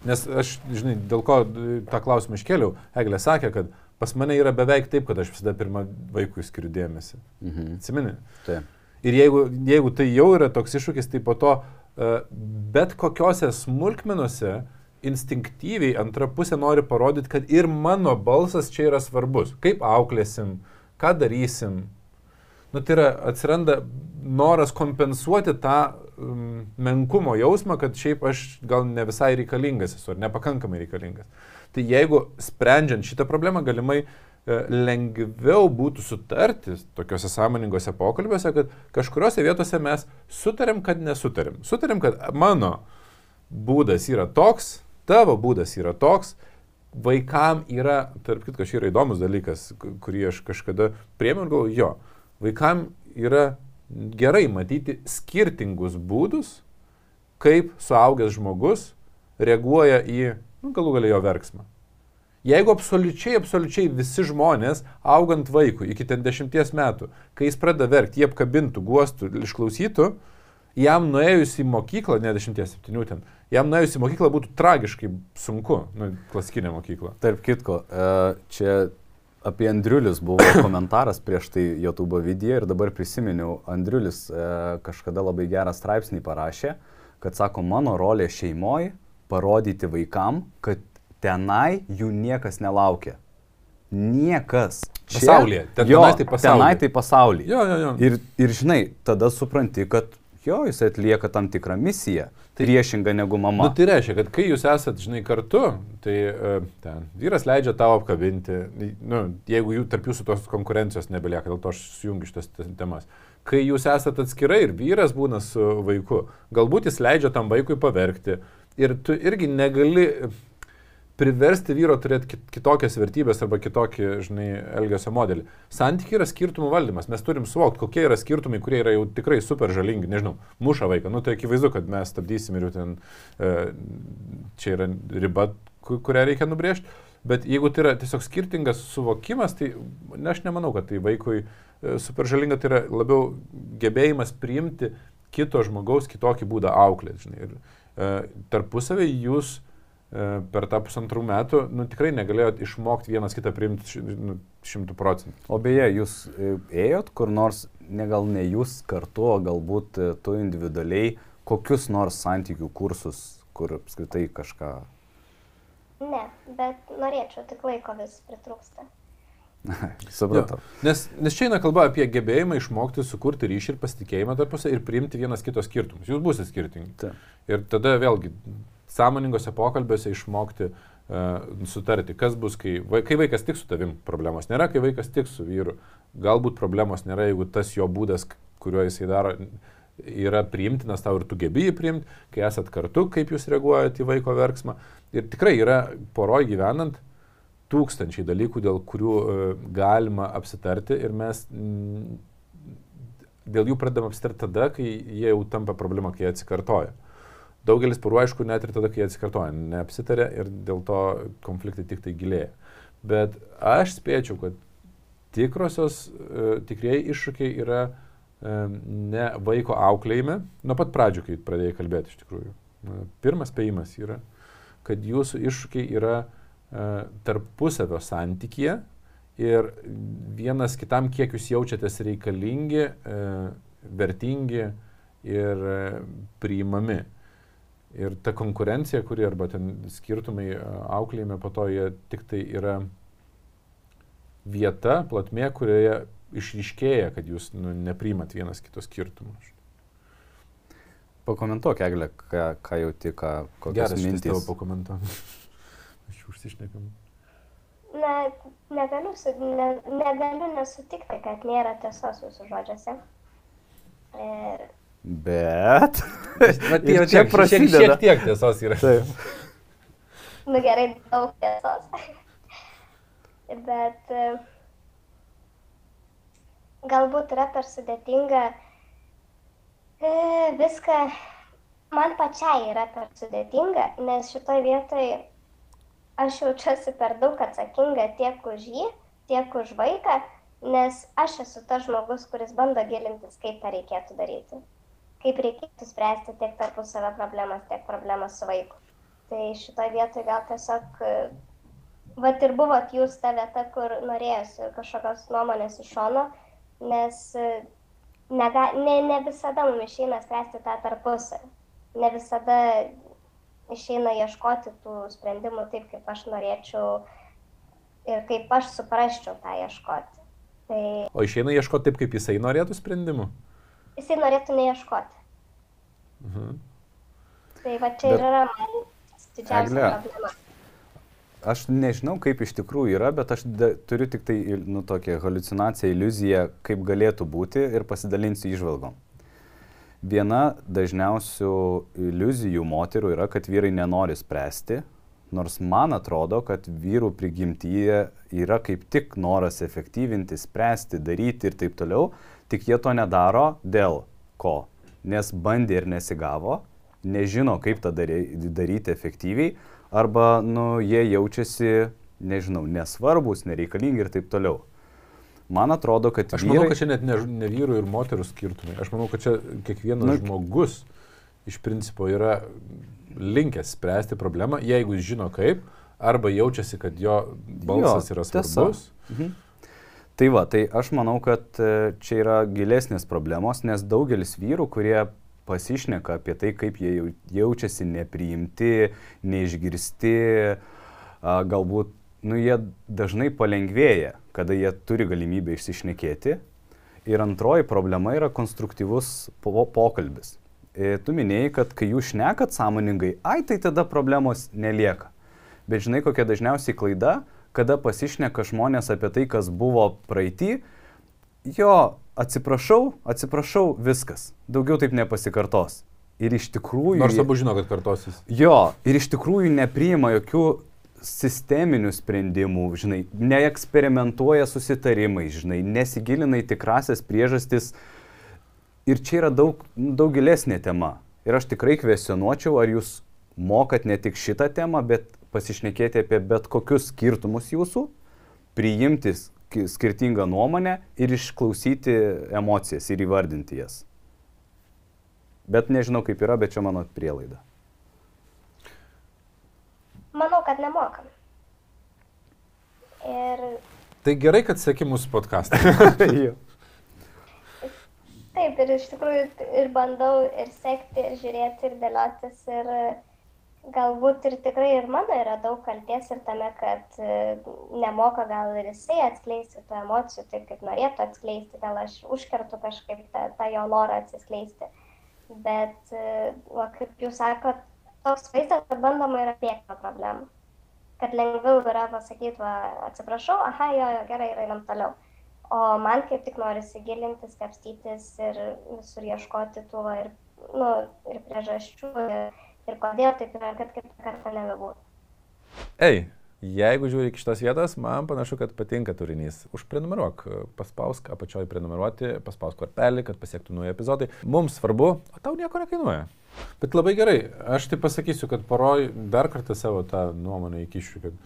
Nes aš, žinai, dėl ko tą klausimą iškėliau, Eglė sakė, kad pas mane yra beveik taip, kad aš visada pirmą vaikui skiriu dėmesį. Mhm. Atsimeni? Taip. Ir jeigu, jeigu tai jau yra toks iššūkis, tai po to uh, bet kokiose smulkmenuose instinktyviai antra pusė nori parodyti, kad ir mano balsas čia yra svarbus. Kaip auklėsim, ką darysim. Nu, tai yra, atsiranda noras kompensuoti tą um, menkumo jausmą, kad šiaip aš gal ne visai reikalingas esu ar nepakankamai reikalingas. Tai jeigu sprendžiant šitą problemą galimai e, lengviau būtų sutarti tokiuose sąmoningose pokalbiuose, kad kažkuriuose vietose mes sutarėm, kad nesutarėm. Sutarėm, kad mano būdas yra toks, tavo būdas yra toks, vaikam yra, tarp kitko, šį yra įdomus dalykas, ku- kurį aš kažkada priemiau ir galvoju, jo, vaikam yra gerai matyti skirtingus būdus, kaip suaugęs žmogus reaguoja į, nu, galų galę jo verksmą. Jeigu absoliučiai, absoliučiai visi žmonės, augant vaikui iki ten dešimties metų, kai jis pradeda verkti, jie apkabintų, guostų, išklausytų, jam nuėjus į mokyklą, ne dešimties, septynių ten, jam nuėjus į mokyklą būtų tragiškai sunku, nu, klasikinė mokykla. Tarp kitko, e, čia apie Andriulius buvo komentaras prieš tai YouTube video ir dabar prisiminiau, Andriulius e, kažkada labai gerą straipsnį parašė, kad sako, mano rolė šeimoje parodyti vaikam, kad tenai jų niekas nelaukia. Niekas. Čia- Pasaulyje. Ten- jo, tenais tai pasaulyje. Tenai tai pasaulyje. Jo, jo, jo. Ir, ir žinai, tada supranti, kad jo, jis atlieka tam tikrą misiją, tai, priešingą negu mama. Nu, tai reiškia, kad kai jūs esat, žinai, kartu, tai uh, ten vyras leidžia tau apkabinti, nu, jeigu jų, tarp jūsų tos konkurencijos nebelieka, dėl to aš sujungiu šitas te- temas. Kai jūs esat atskirai ir vyras būna su vaiku, galbūt jis leidžia tam vaikui paverkti ir tu irgi negali priversti vyro turėti kit- kitokias vertybės arba kitokį, žinai, elgesio modelį. Santykiai yra skirtumų valdymas. Mes turim suvokti, kokie yra skirtumai, kurie yra jau tikrai super žalingi. Nežinau, muša vaiką. Nu, tai akivaizdu, kad mes stabdysim ir jau ten e, čia yra riba, ku- kurią reikia nubrėžti. Bet jeigu tai yra tiesiog skirtingas suvokimas, tai ne, aš nemanau, kad tai vaikui e, super žalinga, tai yra labiau gebėjimas priimti kito žmogaus kitokį būdą auklėti. Ir e, tarpusavį jūs e, per tą pusantrų metų nu, tikrai negalėjot išmokti vienas kitą priimti nu, šimtų procentų. O beje, jūs e, ėjot kur nors, ne gal ne jūs kartu, o galbūt e, tu individualiai, kokius nors santykių kursus, kur apskritai kažką... Ne, bet norėčiau, tik laiko vis pritrūksta. Supratau. Nes, nes čia eina kalba apie gebėjimą išmokti sukurti ryšį ir pasitikėjimą tarpusą ir priimti vienas kito skirtumus. Jūs būsite skirtingi. Taip. Ir tada vėlgi sąmoningose pokalbiuose išmokti uh, sutarti, kas bus, kai, kai vaikas tik su tavim problemos nėra, kai vaikas tik su vyru. Galbūt problemos nėra, jeigu tas jo būdas, kuriuo jisai daro, yra priimtinas tau ir tu gebi jį priimti, kai esat kartu, kaip jūs reaguojate į vaiko verksmą. Ir tikrai yra poroj gyvenant tūkstančiai dalykų, dėl kurių uh, galima apsitarti ir mes dėl jų pradedam apsitarti tada, kai jie jau tampa problema, kai jie atsikartoja. Daugelis porų, aišku, net ir tada, kai atsikartoja, neapsitarė ir dėl to konfliktai tik tai gilėja. Bet aš spėčiau, kad tikrosios, e, tikrieji iššūkiai yra e, ne vaiko auklėjime, nuo pat pradžių, kai pradėjai kalbėti iš tikrųjų. Pirmas spėjimas yra, kad jūsų iššūkiai yra e, tarpusavio santykyje ir vienas kitam, kiek jūs jaučiatės reikalingi, vertingi ir priimami. Ir ta konkurencija, kuri arba ten skirtumai e, auklėjime po to jie tik tai yra vieta, platmė, kurioje išryškėja, kad jūs nu, nepriimat vienas kito skirtumų. Pakomentuok, Eglė, ką, ką jauti, ką, kokias Geras mintys. pakomentavau. Aš užsišnekam. Na, negaliu, su, ne, negaliu nesutikti, kad nėra tiesos jūsų žodžiuose. E, Bet. Bet Ir čia Šiek, prasideda. šiek tiek tiesos yra. Taip. nu gerai, daug tiesos. Bet e, galbūt yra per sudėtinga e, viską, man pačiai yra per sudėtinga, nes šitoje vietoje aš jaučiuosi per daug atsakinga tiek už jį, tiek už vaiką, nes aš esu tas žmogus, kuris bando gilintis, kaip tą reikėtų daryti. Kaip reikėtų spręsti tiek tarpusavio problemas, tiek problemas su vaiku. Tai šitoje vietoje gal tiesiog, e, vat ir buvot jūs ta vieta, kur norėjusi kažkokios nuomonės iš šono, nes e, nega, ne, ne visada mums išeina spręsti tą tarpusavį. Ne visada išeina ieškoti tų sprendimų taip, kaip aš norėčiau ir kaip aš suprasčiau tą ieškoti. Tai O išeina ieškoti taip, kaip jisai norėtų sprendimų. Jisai norėtų neieškoti. Mhm. Tai va čia Bet- ir yra man didžiausia problema. Aš nežinau, kaip iš tikrųjų yra, bet aš da, turiu tik tai, nu, tokią halucinaciją, iliuziją, kaip galėtų būti ir pasidalinsiu išvalgom. Viena dažniausių iliuzijų moterų yra, kad vyrai nenori spręsti, nors man atrodo, kad vyrų prigimtyje yra kaip tik noras efektyvinti, spręsti, daryti ir taip toliau, tik jie to nedaro dėl ko? Nes bandė ir nesigavo, nežino, kaip tą dary- daryti efektyviai, arba nu, jie jaučiasi, nežinau, nesvarbus, nereikalingi ir taip toliau. Man atrodo, kad Aš vyrai... manau, kad čia net ne, ne vyrų ir moterų skirtumai. Aš manau, kad čia kiekvienas Nu, žmogus iš principo yra linkęs spręsti problemą, jeigu jis žino kaip, arba jaučiasi, kad jo balsas Jo, yra tiesa. svarbus. Mhm. Tai va, tai aš manau, kad e, čia yra gilesnės problemos, nes daugelis vyrų, kurie pasišneka apie tai, kaip jie jau- jaučiasi nepriimti, neišgirsti, galbūt, nu, jie dažnai palengvėja, kada jie turi galimybę išsišnekėti. Ir antroji problema yra konstruktyvus po pokalbis. E, Tu minėjai, kad kai jūs šnekat sąmoningai, ai tai tada problemos nelieka. Bet žinai, kokia dažniausiai klaida, kada pasišneka žmonės apie tai, kas buvo praeitį, jo, atsiprašau, atsiprašau, viskas. Daugiau taip nepasikartos. Ir iš tikrųjų... Nors abu žino, kad kartosis. Jo, ir iš tikrųjų nepriima jokių sisteminių sprendimų, žinai, neeksperimentuoja susitarimais, žinai, nesigilina į tikrasias priežastis. Ir čia yra daug, daug gilesnė tema. Ir aš tikrai kvestionuočiau, ar jūs mokat ne tik šitą temą, bet pasišnekėti apie bet kokius skirtumus jūsų, priimti sk- skirtingą nuomonę ir išklausyti emocijas ir įvardinti jas. Bet nežinau kaip yra, bet čia mano prielaida. Manau, kad nemokam. Ir Tai gerai, kad sėki mūsų podcastą. Jo. taip, ir iš tikrųjų ir bandau ir sekti, ir žiūrėti, ir dėliotis. Ir galbūt ir tikrai ir mano yra daug kalties ir tame, kad e, nemoka gal ir jisai atskleisti tų emocijų taip, kaip norėtų atskleisti, gal aš užkertu kažkaip tą, tą jo norą atsiskleisti. Bet, e, va, kaip jūs sakot, toks vaizdas, kad bandoma yra bėgti nuo problemų. Kad lengviau yra pasakyti, va, atsiprašau, aha, jo, jo, gerai, einam toliau. O man kaip tik norisi gilintis, kapstytis ir visur ieškoti va, ir, nu, ir priežasčių, ir, ir kodėl taip yra, kad kitą kartą nebebūtų. Ei, jeigu žiūri iki šitos vietos, man panašu, kad patinka turinys. Užprenumeruok, paspausk apačioj prenumeruoti, paspausk kortelį, kad pasiektų nauji epizodai. Mums svarbu, o tau nieko nekainuoja. Bet labai gerai, aš tai pasakysiu, kad poroj dar kartą savo tą nuomonę įkišiu, kad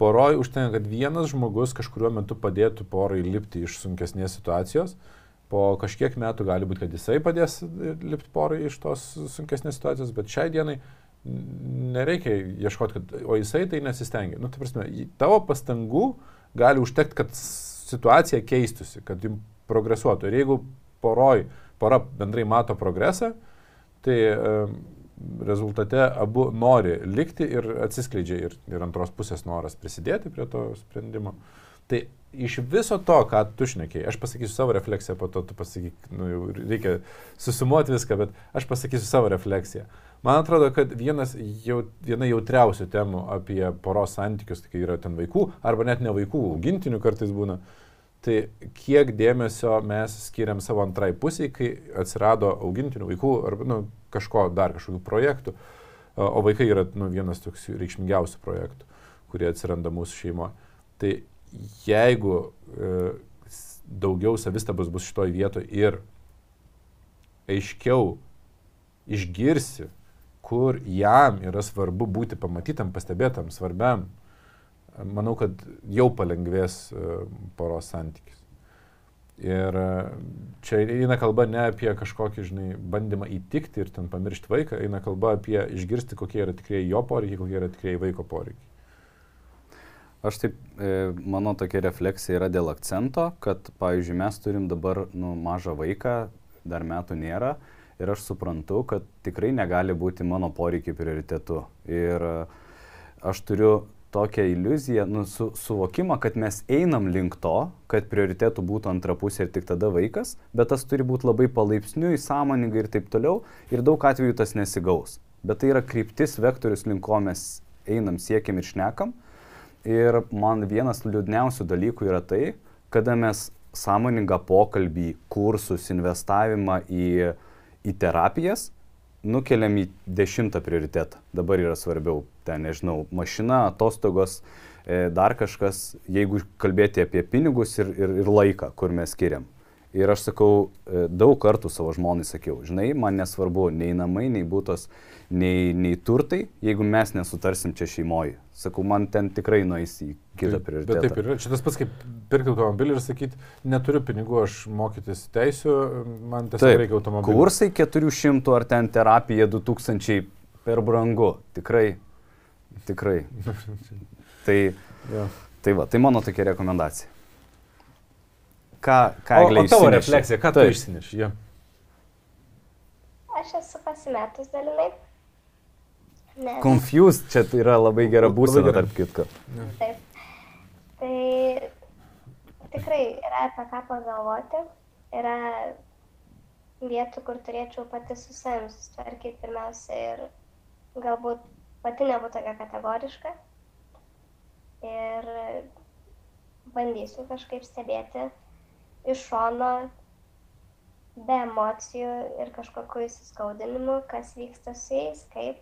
poroj užtenka, kad vienas žmogus kažkuriuo metu padėtų porai lipti iš sunkesnės situacijos. Po kažkiek metų gali būti, kad jisai padės lipti porai iš tos sunkesnės situacijos, bet šiai dienai nereikia ieškoti, kad, o jisai tai nesistengia. Nu, tai prasme, tavo pastangų gali užtekti, kad situacija keistusi, kad jums progresuotų. Ir jeigu poroj, pora bendrai mato progresą, tai rezultate abu nori likti ir atsiskleidžia ir, ir antros pusės noras prisidėti prie to sprendimo. Tai iš viso to, ką tu šnekėjai, aš pasakysiu savo refleksiją, po to tu pasakyk, nu, jau reikia susumuoti viską, bet aš pasakysiu savo refleksiją. Man atrodo, kad vienas, jau, viena jautriausių temų apie poros santykius, kai yra ten vaikų, arba net ne vaikų, augintinių kartais būna, tai kiek dėmesio mes skiriam savo antrai pusiai, kai atsirado augintinių vaikų, arba nu, kažko dar kažkokių projektų, o vaikai yra nu, vienas toks reikšmingiausių projektų, kurie atsiranda mūsų šeimoje. Tai jeigu e, daugiau savistabos bus šitoj vietoje ir aiškiau išgirsi, kur jam yra svarbu būti pamatytam, pastebėtam, svarbiam, manau, kad jau palengvės e, poros santykis. Ir e, čia eina kalba ne apie kažkokį, žinai, bandymą įtikti ir ten pamiršti vaiką, eina kalba apie išgirsti, kokie yra tikrieji jo poreikiai, kokie yra tikrieji vaiko poreikiai. Aš taip, e, mano tokia refleksija yra dėl akcento, kad, pavyzdžiui, mes turim dabar nu, mažą vaiką, dar metų nėra ir aš suprantu, kad tikrai negali būti mano poreikiai prioritetu. Ir e, aš turiu tokią iliuziją, nu, su, suvokimą, kad mes einam link to, kad prioritetų būtų antra pusė ir tik tada vaikas, bet tas turi būti labai palaipsniui, sąmoningai ir taip toliau. Ir daug atvejų tas nesigaus. Bet tai yra kryptis, vektorius, link ko mes einam, siekiam ir šnekam. Ir man vienas liūdniausių dalykų yra tai, kada mes sąmoningą pokalbį, kursus, investavimą į, į terapijas nukeliam į dešimtą prioritetą. Dabar yra svarbiau, ten nežinau, mašina, atostogos, e, dar kažkas, jeigu kalbėti apie pinigus ir, ir, ir laiką, kur mes skiriam. Ir aš sakau, e, daug kartų savo žmonai sakiau, žinai, man nesvarbu nei namai, nei būtos, nei, nei turtai, jeigu mes nesutarsim čia šeimoje. Sakau, man ten tikrai nueis į kitą Taip, prioritetą. Bet taip ir yra. Čia tas pats kaip pirkti automobilį ir sakyti, neturiu pinigų, aš mokytis teisiu, man tiesiog Taip, reikia automobilio. kursai 400 ar ten terapija 2000 per brangu. Tikrai, tikrai. tai, Jo. tai va, tai mano tokia rekomendacija. ką, ką O, o tavo išsinešė? refleksija, ką tu Taip. išsineši? Ja. Aš esu pasimetus dalinai. Nes, Confused čia yra labai gera būsena, tarp kitko. taip. Tai tikrai yra apie ką pagalvoti. Yra vietų, kur turėčiau pati su savim susitvarkyti pirmiausia ir galbūt pati nebūtų tokia kategoriška. Ir bandysiu kažkaip stebėti iš šono be emocijų ir kažkokiu įsiskaudinimu, kas vyksta su jais, kaip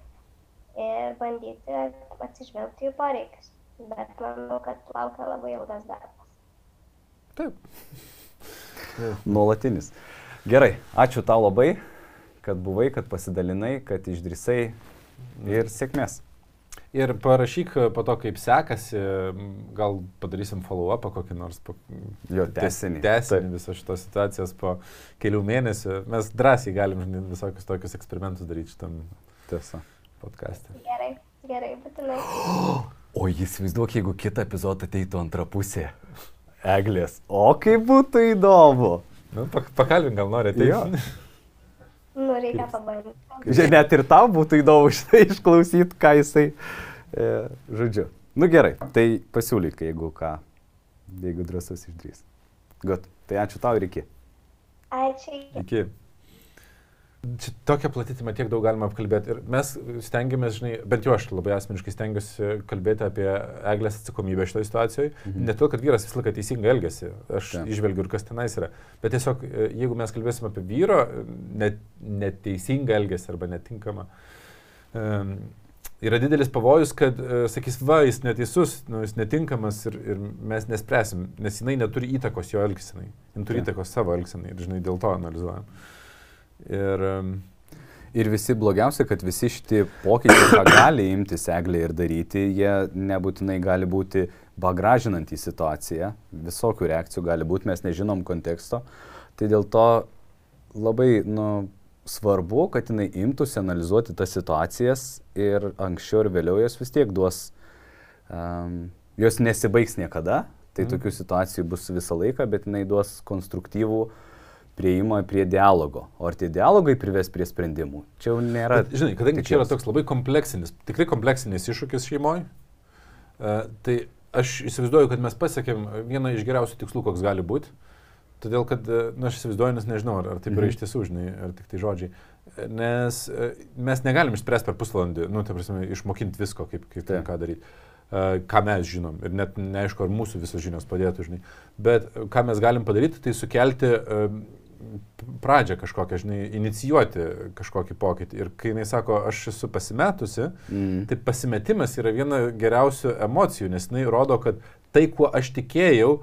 ir bandyti atsižvelgti jų poreikius. Bet manau, kad laukia labai ilgas darbas. Taip. Nuolatinis. Gerai, ačiū tau labai, kad buvai, kad pasidalinai, kad išdrysai ir sėkmės. Ir parašyk po to, kaip sekasi, gal padarysim follow-upą kokį nors. Po, Jo, tęsinį. Tęsinį visos šitos situacijos po kelių mėnesių. Mes drąsiai galim visokius tokius eksperimentus daryti šitam Tiesa. Podcast'e. Gerai, gerai, būtinai. O jis vaizduok, jeigu kitą epizodą ateitų antra pusė. Eglės. O kaip būtų įdomu. Nu, pak- pakalbink, gal nori ateiti. Jo. Nu, reikia pabandyti. Žiūrėk, net ir tau būtų įdomu šitą išklausyti, ką jisai, e, žodžiu. Nu gerai, tai pasiūlyk, jeigu ką, jeigu drąsus išdrys. Gut, tai ačiū tau ir iki. Ačiū. Iki. Čia tokia plati tema, tiek daug galima apkalbėti. Ir mes stengiamės, žinai, bent jau aš labai asmeniškai stengiuosi kalbėti apie eglės atsakomybę šitoje situacijoje. Mhm. Ne todėl, kad vyras visą laiką teisingai elgesi, aš Taip. išvelgiu ir kas tenais yra. Bet tiesiog, e, jeigu mes kalbėsim apie vyro e, net, neteisingą elgesį arba netinkamą, um, yra didelis pavojus, kad uh, sakys, va, jis neteisus, nu, jis netinkamas ir, ir mes nespręsim, nes jinai neturi įtakos jo elgsenai. Jis turi Taip. įtakos savo elgsenai ir, žinai, dėl to analizuojam. Ir Ir visi blogiausia, kad visi šitie pokyčiai, ką gali imtis eglė ir daryti, jie nebūtinai gali būti bagražinant į situaciją. Visokių reakcijų gali būti, mes nežinom konteksto. Tai dėl to labai nu, svarbu, kad jinai imtųsi analizuoti tas situacijas ir anksčiau ir vėliau jos vis tiek duos, um, jos nesibaigs niekada. Tai Mhm. tokių situacijų bus visą laiką, bet jinai duos konstruktyvų prieimą prie dialogo. O ar tie dialogai prives prie sprendimų? Čia jau nėra. Bet, žinai, kadangi čia yra toks labai kompleksinis, tikrai kompleksinis iššūkis šeimoje, tai aš įsivaizduoju, kad mes pasiekėm vieną iš geriausių tikslų, koks gali būti. Todėl, kad, na, nu, aš įsivaizduoju, nes nežinau, ar, ar taip yra Mhm. iš tiesų, žinai, ar tik tai žodžiai. Nes e, mes negalim išspręsti per pusvalandį, nu, tai prasme, išmokinti visko, kaip, kaip Taip. ką daryti. Uh, ką mes žinom ir net neaišku, ar mūsų visos žinios padėtų, žinai. Bet e, ką mes galim padaryti, tai sukelti pradžią kažkokią, žinai, inicijuoti kažkokį pokytį. Ir kai jinai sako, aš esu pasimetusi, Mm. Tai pasimetimas yra viena geriausių emocijų, nes jinai rodo, kad tai, kuo aš tikėjau,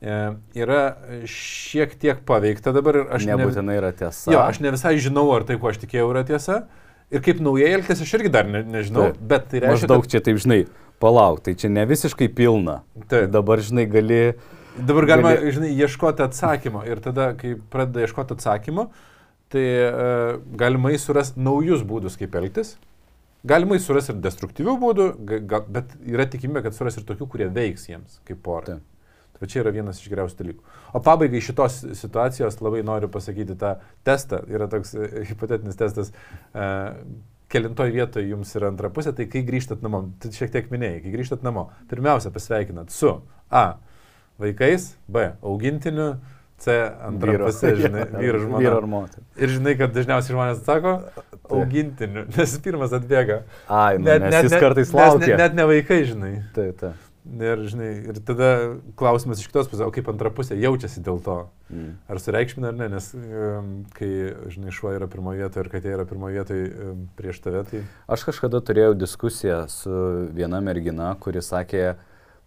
e, yra šiek tiek paveikta dabar ir aš ne, Nebūtinai yra tiesa. jo, aš ne visai žinau, ar tai, kuo aš tikėjau, yra tiesa. Ir kaip naujai elgtis, aš irgi dar ne, nežinau, Taip. bet tai reiškia, Maždaug čia taip, žinai, palauk, tai čia ne visiškai pilna. Tai Taip. dabar, žinai, gali... kad dabar galima, gali- žinai, ieškoti atsakymo. Ir tada, kai pradeda ieškoti atsakymo, tai e, galimai suras naujus būdus, kaip elgtis. Galimai suras ir destruktyvių būdų, ga- bet yra tikimybė, kad suras ir tokių, kurie veiks jiems kaip porai. Taip. Tai čia yra vienas iš geriausių dalykų. O pabaigai šitos situacijos labai noriu pasakyti tą testą. Yra toks e, hipotetinis testas. Uh, Kelintoj vietoje jums yra antra pusė, tai kai grįžtat namo, tai šiek tiek minėjai, kai grįžtat namo, pirmiausia pasveikinat su A. Vaikais, B. Augintiniu, C. Antra pusė, žinai, vyru žmona. Vyro ar moteris. Ir žinai, kad dažniausiai žmonės atsako augintiniu, nes pirmas atbėga. Ai, nu, net, nes jis kartais laukia. Net, net ne vaikai, žinai. Taip, taip. Ir, žinai, ir tada klausimas iš kitos pusės, o kaip antra pusė jaučiasi dėl to. Mm. Ar sureikšmina ar ne, nes um, kai, žinai, šuo yra pirmoje vietoje ir katė yra pirmoje vietoje um, prieš tave, tai... Aš kažkada turėjau diskusiją su viena mergina, kuri sakė,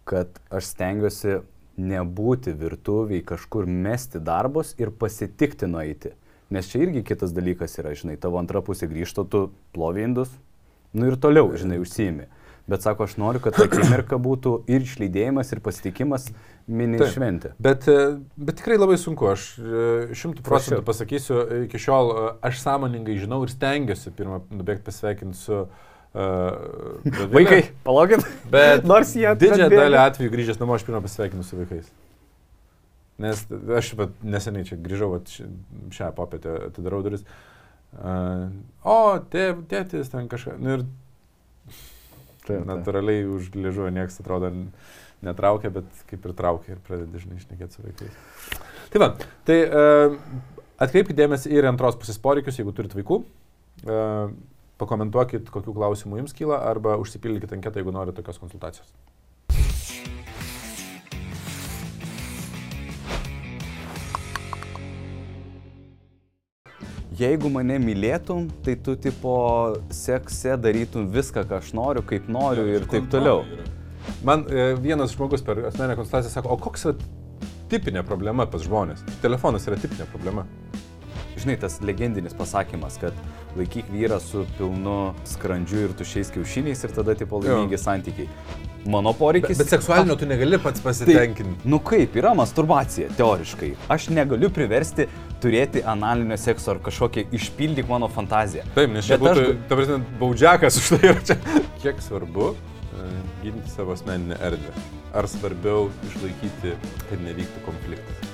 kad aš stengiuosi nebūti virtuviai, kažkur mesti darbus ir pasitikti nueiti. Nes čia irgi kitas dalykas yra, žinai, tavo antra pusė grįžta, tu plovi indus, nu ir toliau, žinai, užsiimi. Bet sako, aš noriu, kad ta akimirka būtų ir išlydėjimas, ir pasitikimas mini Taip. šventė. Bet, e, bet tikrai labai sunku, aš e, šimtų procentų pasakysiu, e, iki šiol aš sąmoningai žinau ir stengiuosi pirmą nubėgti pasveikinti su uh, Vaikai, palaukit. Bet Nors jie didžiąją dalį atvejų grįžęs namo aš pirmą pasveikinu su vaikais. Nes aš neseniai čia grįžau, vat, ši- šią popietę atidarau duris. Uh, o, tė, tėtis ten kažką. Nu, ir Taip, natūraliai už liežuvio niekas atrodo netraukia, bet kaip ir traukia ir pradeda dažnai išnekėti su vaikais. Tai va, tai uh, atkreipkite dėmesį ir antros pusės poreikius, jeigu turite vaikų. Uh, pakomentuokit, kokių klausimų jums kyla, arba užsipildykite anketą, jeigu norite tokios konsultacijos. Jeigu mane mylėtum, tai tu tipo sekse darytum viską, ką aš noriu, kaip noriu ir taip toliau. Man e, vienas žmogus per asmeninę konsultaciją sako, o koks yra tipinė problema pas žmonės? Telefonas yra tipinė problema. Žinai, tas legendinis pasakymas, kad laikyk vyrą su pilnu skrandžiu ir tušiais kiaušiniais ir tada tipo laimingi santykiai. Mano Bet, poreikis... bet seksualinio tu negali pats Tai, pasitenkinti. nu kaip, yra masturbacija, teoriškai. Aš negaliu priversti turėti analinio sekso ar kažkokią išpildyk mano fantaziją. Taip, nes čia Bet aš būtų, ga- ta prasme, baudžiakas už tai yra čia. Kiek svarbu e, ginti savo asmeninę erdvę? Ar svarbiau išlaikyti, kad nevyktų konfliktas?